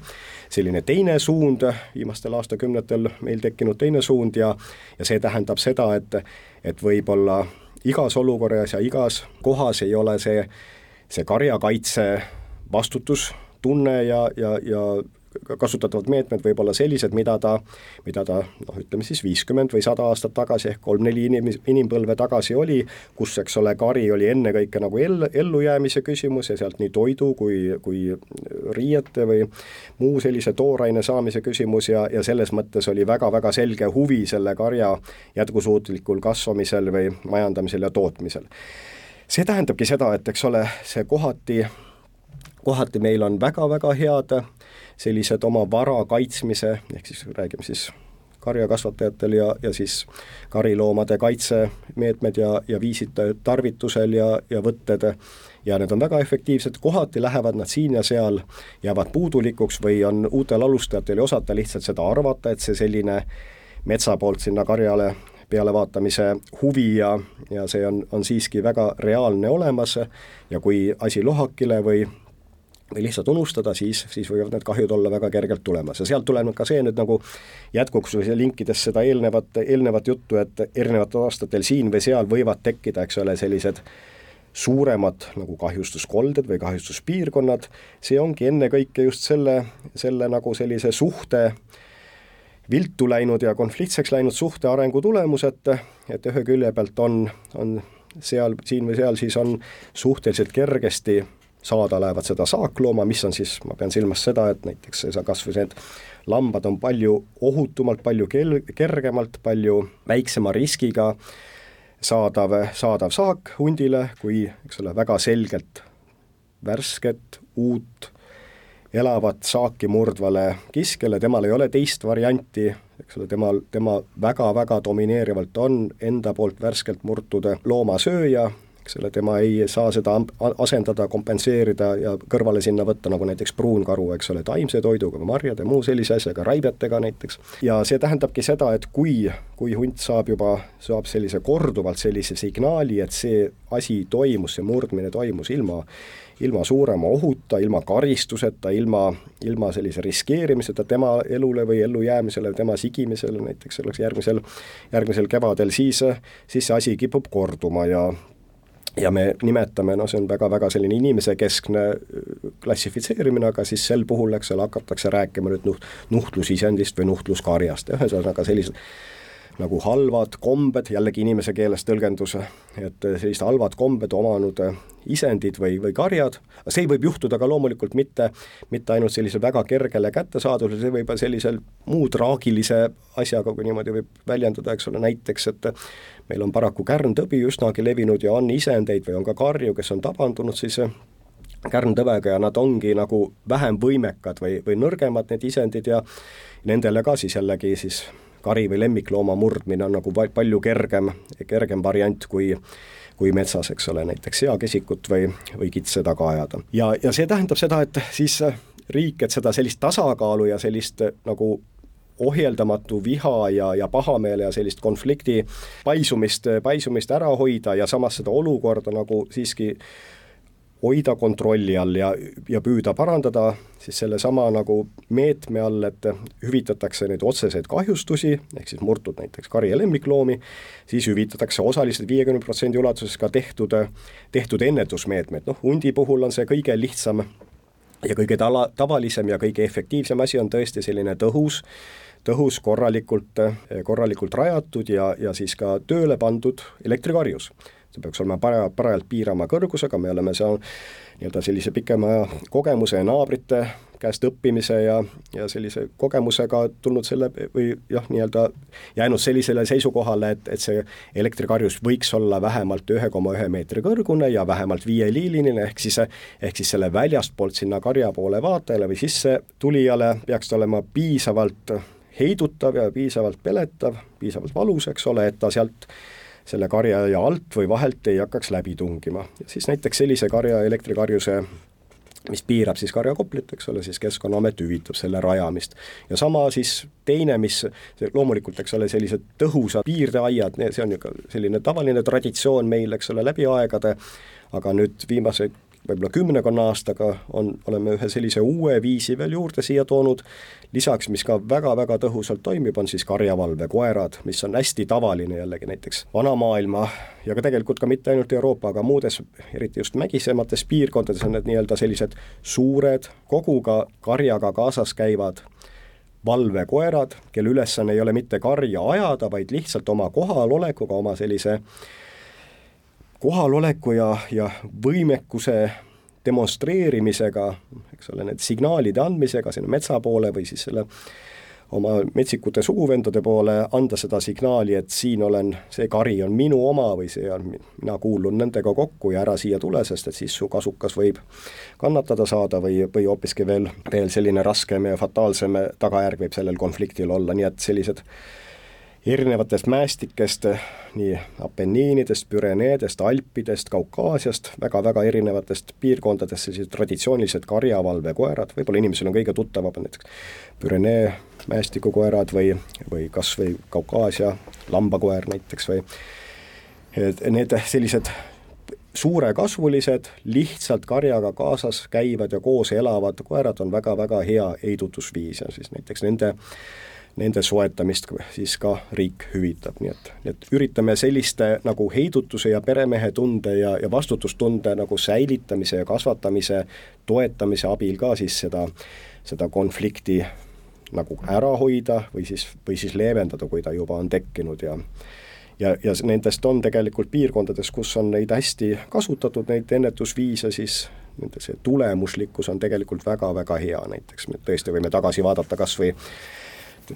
selline teine suund, viimastel aastakümnetel meil tekkinud teine suund ja ja see tähendab seda, et et võib-olla igas olukorras ja igas kohas ei ole see, see karjakaitse vastutustunne ja, ja, ja kasutatavad meetmed võib olla sellised, mida ta, mida ta noh, ütleme siis viiskümmend või sada aastat tagasi ehk kolm-neli inim-, inimpõlve tagasi oli, kus, eks ole, kari oli ennekõike nagu ell-, ellujäämise küsimus ja sealt nii toidu kui, kui riiete või muu sellise tooraine saamise küsimus ja, ja selles mõttes oli väga-väga selge huvi selle karja jätkusuutlikul kasvamisel või majandamisel ja tootmisel. see tähendabki seda, et eks ole, see kohati kohati meil on väga-väga head sellised oma vara kaitsmise, ehk siis räägime siis karjakasvatajatel ja, ja siis kariloomade kaitsemeetmed ja, ja viisid tarvitusel ja, ja võtted. Ja need on väga efektiivsed, kohati lähevad nad siin ja seal, jäävad puudulikuks või on uutel alustajatel ei osata lihtsalt seda arvata, et see selline metsa poolt sinna karjale pealevaatamise huvi ja, ja see on, on siiski väga reaalne olemas. Ja kui asi lohakile või või lihtsalt unustada, siis, siis võivad need kahjud olla väga kergelt tulemas. Ja sealt tuleneb ka see nüüd nagu jätkuks või linkides seda eelnevat, eelnevat juttu, et erinevatel aastatel siin või seal võivad tekkida, eks ole, sellised suuremad nagu kahjustuskolded või kahjustuspiirkonnad, see ongi ennekõike just selle, selle nagu sellise suhte viltu läinud ja konfliktseks läinud suhte arengu tulemus, et, et ühe külje pealt on, on seal, siin või seal siis on suhteliselt kergesti saada lähevad seda saaklooma, mis on siis, ma pean silmas seda, et näiteks kas või need lambad on palju ohutumalt, palju kel-, kergemalt, palju väiksema riskiga saadav, saadav saak hundile, kui eks ole, väga selgelt värsket, uut, elavat saaki murdvale kiskele, temal ei ole teist varianti, eks ole, temal, tema väga-väga domineerivalt on enda poolt värskelt murtud loomasööja eks ole, tema ei saa seda asendada, kompenseerida ja kõrvale sinna võtta, nagu näiteks pruunkaru, eks ole, taimse toiduga marjade, muu sellise asjaga, raibetega näiteks. ja see tähendabki seda, et kui, kui hunt saab juba, saab sellise korduvalt sellise signaali, et see asi toimus, see murdmine toimus ilma ilma suurema ohuta, ilma karistuseta, ilma, ilma sellise riskeerimiseta tema elule või ellujäämisele, tema sigimisele näiteks selleks järgmisel, järgmisel kevadel, siis, siis see asi kipub korduma ja ja me nimetame, noh, see on väga-väga selline inimesekeskne äh, klassifitseerimine, aga siis sel puhul, eks ole, hakatakse rääkima nüüd nuht-, nuhtlusisendist või nuhtluskarjast. Ja ühesõnaga sellised nagu halvad kombed, jällegi inimese keeles tõlgendus, et sellised halvad kombed omanud isendid või, või karjad, see võib juhtuda ka loomulikult mitte, mitte ainult sellisel väga kergele kättesaadavusel, see võib sellisel muu traagilise asjaga, kui niimoodi võib väljendada, eks ole, näiteks et meil on paraku kärntõbi üsnagi levinud ja on isendeid või on ka karju, kes on tabandunud siis kärntõvega ja nad ongi nagu vähem võimekad või, või nõrgemad, need isendid, ja nendele ka siis jällegi siis kari või lemmiklooma murdmine on nagu palju kergem, kergem variant kui kui metsas, eks ole, näiteks seakesikut või, või kitse taga ajada. ja, ja see tähendab seda, et siis riik, et seda sellist tasakaalu ja sellist nagu ohjeldamatu viha ja, ja pahameele ja sellist konflikti paisumist, paisumist ära hoida ja samas seda olukorda nagu siiski hoida kontrolli all ja, ja püüda parandada siis sellesama nagu meetme all, et hüvitatakse neid otseseid kahjustusi, ehk siis murtud näiteks kari- ja lemmikloomi, siis hüvitatakse osaliselt viiekümne protsendi ulatuses ka tehtud, tehtud ennetusmeetmed, noh hundi puhul on see kõige lihtsam ja kõige tala, tavalisem ja kõige efektiivsem asi on tõesti selline tõhus, tõhus, korralikult, korralikult rajatud ja, ja siis ka tööle pandud elektrikarjus see peaks olema para-, parajalt piirama kõrgusega, me oleme seal nii-öelda sellise pikema kogemuse ja naabrite käest õppimise ja, ja sellise kogemusega tulnud selle või jah, nii-öelda jäänud sellisele seisukohale, et, et see elektrikarjus võiks olla vähemalt ühe koma ühe meetri kõrgune ja vähemalt viieliiniline, ehk siis, ehk siis selle väljastpoolt sinna karja poole vaatajale või sisse tulijale peaks ta olema piisavalt heidutav ja piisavalt peletav, piisavalt valus, eks ole, et ta sealt selle karja ja alt või vahelt ei hakkaks läbi tungima. siis näiteks sellise karja elektrikarjuse mis piirab siis karjakoplit, eks ole, siis Keskkonnaamet hüvitab selle rajamist. ja sama siis teine, mis loomulikult, eks ole, sellised tõhusad piirdeaiad, see on ju selline tavaline traditsioon meil, eks ole, läbi aegade, aga nüüd viimase võib-olla kümnekonna aastaga on, oleme ühe sellise uue viisi veel juurde siia toonud, lisaks, mis ka väga-väga tõhusalt toimib, on siis karjavalvekoerad, mis on hästi tavaline jällegi näiteks vanamaailma ja ka tegelikult ka mitte ainult Euroopa, aga muudes, eriti just mägisemates piirkondades on need nii-öelda sellised suured, koguga karjaga kaasas käivad valvekoerad, kelle ülesanne ei ole mitte karja ajada, vaid lihtsalt oma kohalolekuga, oma sellise kohaloleku ja, ja võimekuse demonstreerimisega, eks ole, need signaalide andmisega sinna metsa poole või siis selle oma metsikute suguvendade poole anda seda signaali, et siin olen, see kari on minu oma või see on, mina kuulun nendega kokku ja ära siia tule, sest et siis su kasukas võib kannatada saada või, või hoopiski veel, veel selline raskem ja fataalsem tagajärg võib sellel konfliktil olla, nii et sellised erinevatest mäestikest, nii Apenniinidest, Püreneedest, Alpidest, Kaukaasiast väga,, väga-väga erinevatest piirkondadest sellised traditsioonilised karjavalvekoerad, võib-olla inimesel on kõige tuttavamad näiteks Pürenee mäestikukoerad või, või kas või Kaukaasia lambakoer näiteks või et need sellised suurekasvulised, lihtsalt karjaga kaasas käivad ja koos elavad koerad on väga-väga hea heidutusviis ja siis näiteks nende nende soetamist siis ka riik hüvitab, nii et, et üritame selliste nagu heidutuse ja peremehetunde ja, ja vastutustunde nagu säilitamise ja kasvatamise, toetamise abil ka siis seda, seda konflikti nagu ära hoida või siis, või siis leevendada, kui ta juba on tekkinud ja ja, ja nendest on tegelikult piirkondades, kus on neid hästi kasutatud, neid ennetusviise, siis nende see tulemuslikkus on tegelikult väga-väga hea, näiteks. Me tõesti võime tagasi vaadata kas või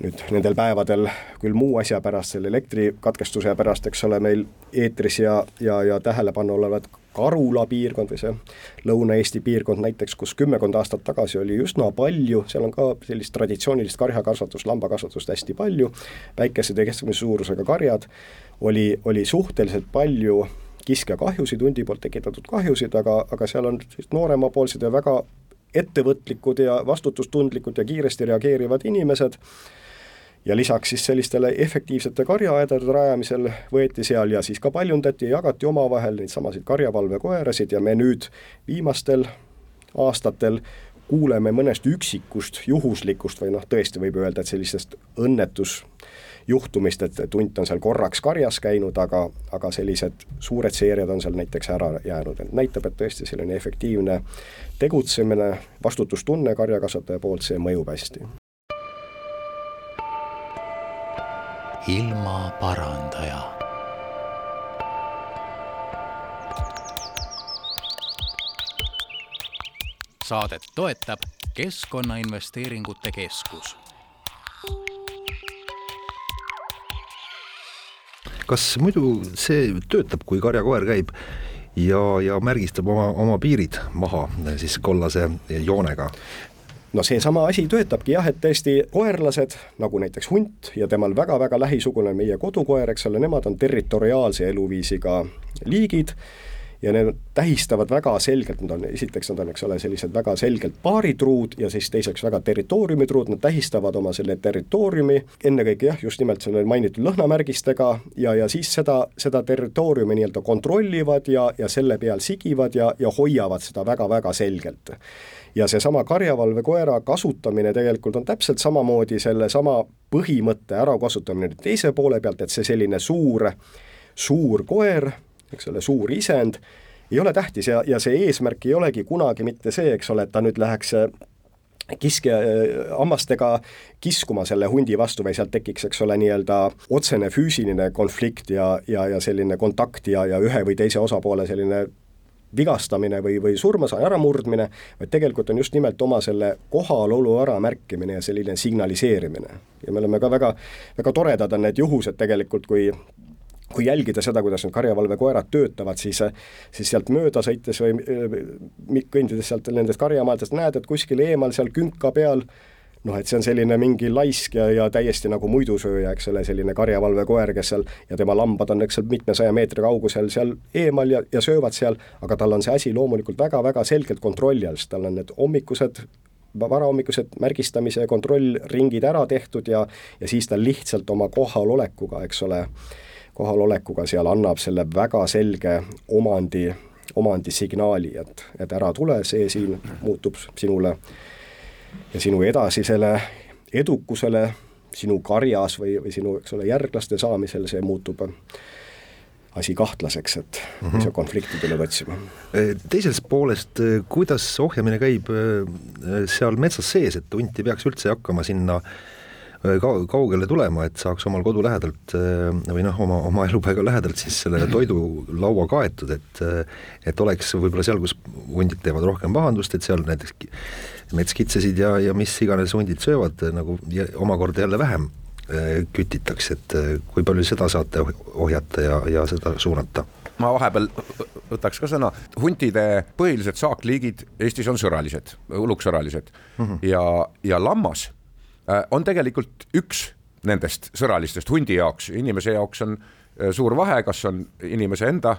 nüüd nendel päevadel küll muu asja pärast, selle elektrikatkestuse pärast, eks ole, meil eetris ja, ja, ja tähelepanu olevat Karula piirkond või see Lõuna-Eesti piirkond näiteks, kus kümmekond aastat tagasi oli üsna palju, seal on ka sellist traditsioonilist karjakasvatust, lambakasvatust hästi palju, väikesed ja keskmise suurusega karjad, oli, oli suhteliselt palju kiskjakahjusid, hundi poolt tekitatud kahjusid, aga, aga seal on nooremapoolsed ja väga ettevõtlikud ja vastutustundlikud ja kiiresti reageerivad inimesed ja lisaks siis sellistele efektiivsete karjaaedade rajamisel võeti seal ja siis ka paljundati ja jagati omavahel neid samasid karjavalvekoerasid ja me nüüd viimastel aastatel kuuleme mõnest üksikust juhuslikust või noh, tõesti võib öelda, et sellisest õnnetusjuhtumist, et, hunt on seal korraks karjas käinud, aga, aga sellised suured seeriad on seal näiteks ära jäänud, et näitab, et tõesti selline efektiivne tegutsemine, vastutustunne karjakasvataja poolt, see mõjub hästi. Ilmaparandaja. saadet toetab Keskkonnainvesteeringute Keskus. kas muidu see töötab, kui karjakoer käib ja, ja märgistab oma, oma piirid maha siis kollase joonega? No seesama asi töötabki jah, et tõesti koerlased, nagu näiteks hunt ja temal väga-väga lähisugune meie kodukoer, eks ole, nemad on territoriaalse eluviisiga liigid ja need tähistavad väga selgelt, nad on, esiteks nad on, eks ole, sellised väga selgelt paaritruud ja siis teiseks väga territooriumitruud, nad tähistavad oma selle territooriumi, ennekõike jah, just nimelt selle mainitud lõhnamärgistega ja, ja siis seda, seda territooriumi nii-öelda kontrollivad ja, ja selle peal sigivad ja, ja hoiavad seda väga-väga selgelt ja seesama karjavalvekoera kasutamine tegelikult on täpselt samamoodi sellesama põhimõtte ärakasutamine teise poole pealt, et see selline suur, suur koer, eks ole, suur isend, ei ole tähtis ja, ja see eesmärk ei olegi kunagi mitte see, eks ole, et ta nüüd läheks kiskja hammastega kiskuma selle hundi vastu või sealt tekiks, eks ole, nii-öelda otsene füüsiline konflikt ja, ja, ja selline kontakt ja, ja ühe või teise osapoole selline vigastamine või, või surma äramurdmine, vaid tegelikult on just nimelt oma selle kohalolu äramärkimine ja selline signaliseerimine. ja me oleme ka väga, väga toredad on need juhused tegelikult, kui kui jälgida seda, kuidas need karjavalvekoerad töötavad, siis, siis sealt mööda sõites või kõndides sealt nendest karjamaadest näed, et kuskil eemal seal künka peal noh, et see on selline mingi laisk ja, ja täiesti nagu muidusööja, eks ole, selline karjavalvekoer, kes seal ja tema lambad on, eks seal mitmesaja meetri kaugusel seal eemal ja, ja söövad seal, aga tal on see asi loomulikult väga-väga selgelt kontrolli all, sest tal on need hommikused varahommikused märgistamise kontrollringid ära tehtud ja, ja siis ta lihtsalt oma kohalolekuga, eks ole, kohalolekuga seal annab selle väga selge omandi, omandisignaali, et, et ära tule, see siin muutub sinule ja sinu edasisele edukusele sinu karjas või, või sinu, eks ole, järglaste saamisel, see muutub asi kahtlaseks, et mm -hmm. sa konflikti tuleb otsima. teisest poolest, kuidas ohjamine käib äh, seal metsas sees, et hunt ei peaks üldse hakkama sinna Äh, ka-, kaugele tulema, et saaks omal kodu lähedalt äh, või noh, oma, oma elupaiga lähedalt siis selle toidulaua kaetud, et äh, et oleks võib-olla seal, kus hundid teevad rohkem pahandust, et seal näiteks metskitsesid ja, ja mis iganes hundid söövad nagu ja omakorda jälle vähem kütitakse, et kui palju seda saate ohjata ja, ja seda suunata? ma vahepeal võtaks ka sõna, huntide põhilised saakliigid Eestis on sõralised, uluksõralised mm -hmm. ja, ja lammas Äh, on tegelikult üks nendest sõralistest hundi jaoks, inimese jaoks on äh, suur vahe, kas on inimese enda,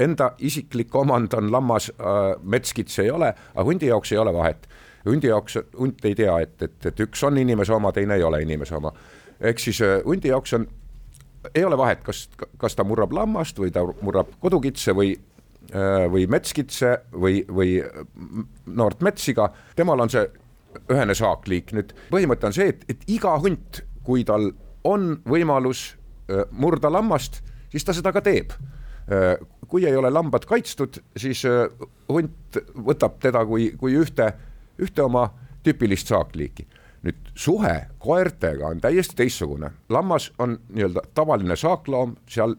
enda isiklik omand on lammas, äh, metskits ei ole, aga hundi jaoks ei ole vahet. hundi jaoks, hunt ei tea, et, et, et üks on inimese oma, teine ei ole inimese oma. ehk siis hundi jaoks on, ei ole vahet, kas, kas ta murrab lammast või ta murrab kodukitse või või metskitse või, või noort metssiga, temal on see ühene saakliik, nüüd põhimõte on see, et, et iga hunt, kui tal on võimalus murda lammast, siis ta seda ka teeb. kui ei ole lambad kaitstud, siis hunt võtab teda kui, kui ühte, ühte oma tüüpilist saakliiki. nüüd suhe koertega on täiesti teistsugune, lammas on nii-öelda tavaline saakloom, seal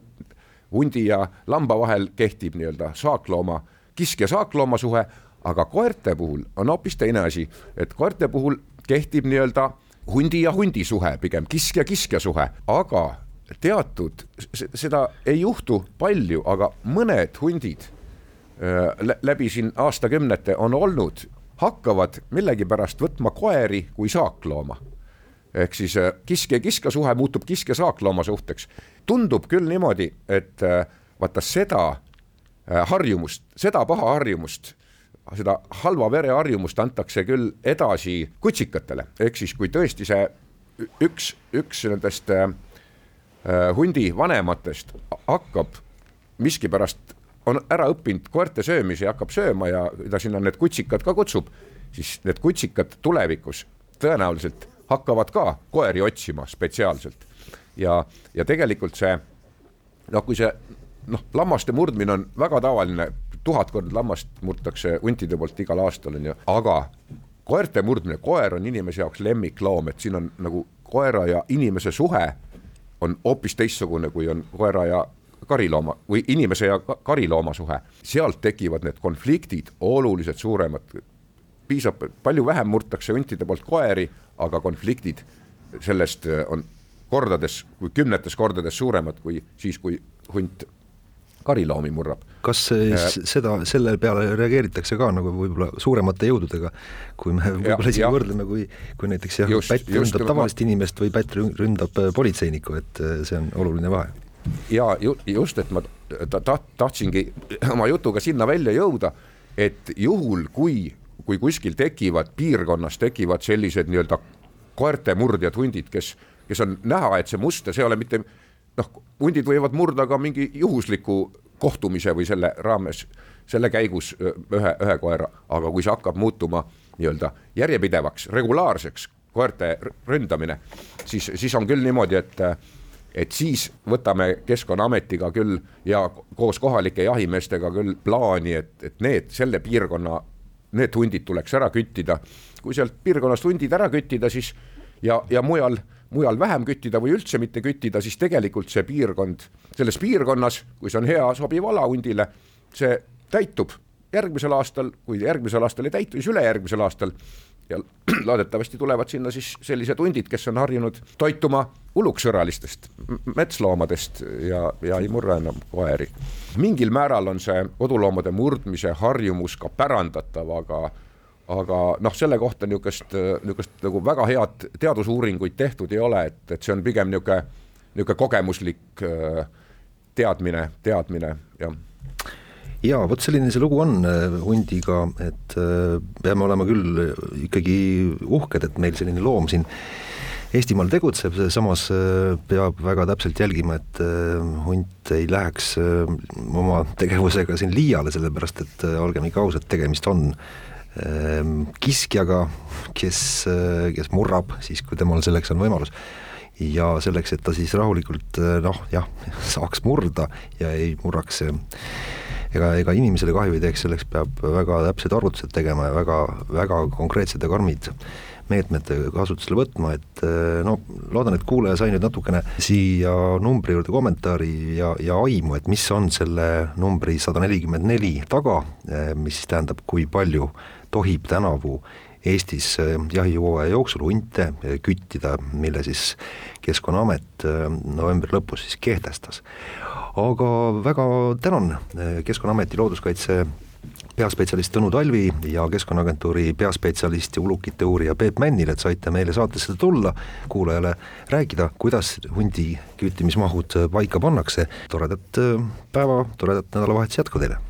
hundi ja lamba vahel kehtib nii-öelda saaklooma, kiskja saaklooma suhe aga koerte puhul on hoopis teine asi, et koerte puhul kehtib nii-öelda hundi ja hundi suhe, pigem kisk ja kiskja suhe, aga teatud, seda ei juhtu palju, aga mõned hundid äh, läbi siin aastakümnete on olnud, hakkavad millegipärast võtma koeri kui saaklooma. ehk siis äh, kisk ja kiska suhe muutub kisk ja saaklooma suhteks. tundub küll niimoodi, et äh, vaata seda harjumust, seda paha harjumust seda halva vereharjumust antakse küll edasi kutsikatele, ehk siis kui tõesti see üks, üks nendest äh, hundi vanematest hakkab miskipärast, on ära õppinud koerte söömise ja hakkab sööma ja ta sinna need kutsikad ka kutsub, siis need kutsikad tulevikus tõenäoliselt hakkavad ka koeri otsima spetsiaalselt. ja, ja tegelikult see noh, kui see noh, lammaste murdmine on väga tavaline tuhat korda lammast murtakse huntide poolt igal aastal, on ju, aga koerte murdmine, koer on inimese jaoks lemmikloom, et siin on nagu koera ja inimese suhe on hoopis teistsugune, kui on koera ja karilooma või inimese ja karilooma suhe. sealt tekivad need konfliktid oluliselt suuremad. piisab, palju vähem murtakse huntide poolt koeri, aga konfliktid sellest on kordades, kümnetes kordades suuremad kui siis, kui hunt kariloomi murrab. kas äh, seda, selle peale reageeritakse ka nagu võib-olla suuremate jõududega, kui me võib-olla isegi võrdleme, kui, kui näiteks jah, pätt ründab tavalist ma... inimest või pätt ründab äh, politseinikku, et äh, see on oluline vahe. ja ju, just, et ma ta, ta, tahtsingi oma jutuga sinna välja jõuda, et juhul, kui, kui kuskil tekivad, piirkonnas tekivad sellised nii-öelda koerte murdjad hundid, kes, kes on näha, et see muster, see ei ole mitte noh, hundid võivad murda ka mingi juhusliku kohtumise või selle raames, selle käigus ühe, ühe koera, aga kui see hakkab muutuma nii-öelda järjepidevaks, regulaarseks koerte ründamine, siis, siis on küll niimoodi, et et siis võtame Keskkonnaametiga küll ja koos kohalike jahimeestega küll plaani, et, et need selle piirkonna, need hundid tuleks ära küttida. Kui sealt piirkonnast hundid ära küttida, siis ja, ja mujal, mujal vähem küttida või üldse mitte küttida, siis tegelikult see piirkond, selles piirkonnas, kui see on hea sobiv ala hundile, see täitub järgmisel aastal, kui järgmisel aastal ei täitu, siis ülejärgmisel aastal ja loodetavasti tulevad sinna siis sellised hundid, kes on harjunud toituma uluksõralistest metsloomadest ja, ja ei murra enam koeri. mingil määral on see koduloomade murdmise harjumus ka pärandatav, aga aga noh, selle kohta niisugust, niisugust nagu väga head teadusuuringuid tehtud ei ole, et, et see on pigem niisugune, niisugune kogemuslik äh, teadmine, teadmine, jah. Jaa, vot selline see lugu on äh, hundiga, et äh, peame olema küll ikkagi uhked, et meil selline loom siin Eestimaal tegutseb, samas äh, peab väga täpselt jälgima, et hunt ei läheks oma tegevusega siin liiale, sellepärast et olgem ikka ausad, tegemist on kiskjaga, kes, kes murrab siis, kui temal selleks on võimalus. Ja selleks, et ta siis rahulikult noh, jah, saaks murda ja ei murraks ega, ega inimesele kahju ei teeks, selleks peab väga täpsed arvutused tegema ja väga, väga konkreetsed ja karmid meetmed kasutusele võtma, et eh, no loodan, et kuulaja sai nüüd natukene siia numbri juurde kommentaari ja, ja aimu, et mis on selle numbri sada nelikümmend neli taga, mis siis tähendab, kui palju tohib tänavu Eestis eh, jahihooaja jooksul hunte küttida, mille siis Keskkonnaamet novembri lõpus siis kehtestas aga väga tänan Keskkonnaameti looduskaitse peaspetsialist Tõnu Talvi ja Keskkonnaagentuuri peaspetsialist ja ulukite uurija Peep Männil, et saite meile saatesse tulla, kuulajale rääkida, kuidas hundi küttimismahud paika pannakse. toredat päeva, toredat nädalavahetust jätku teile!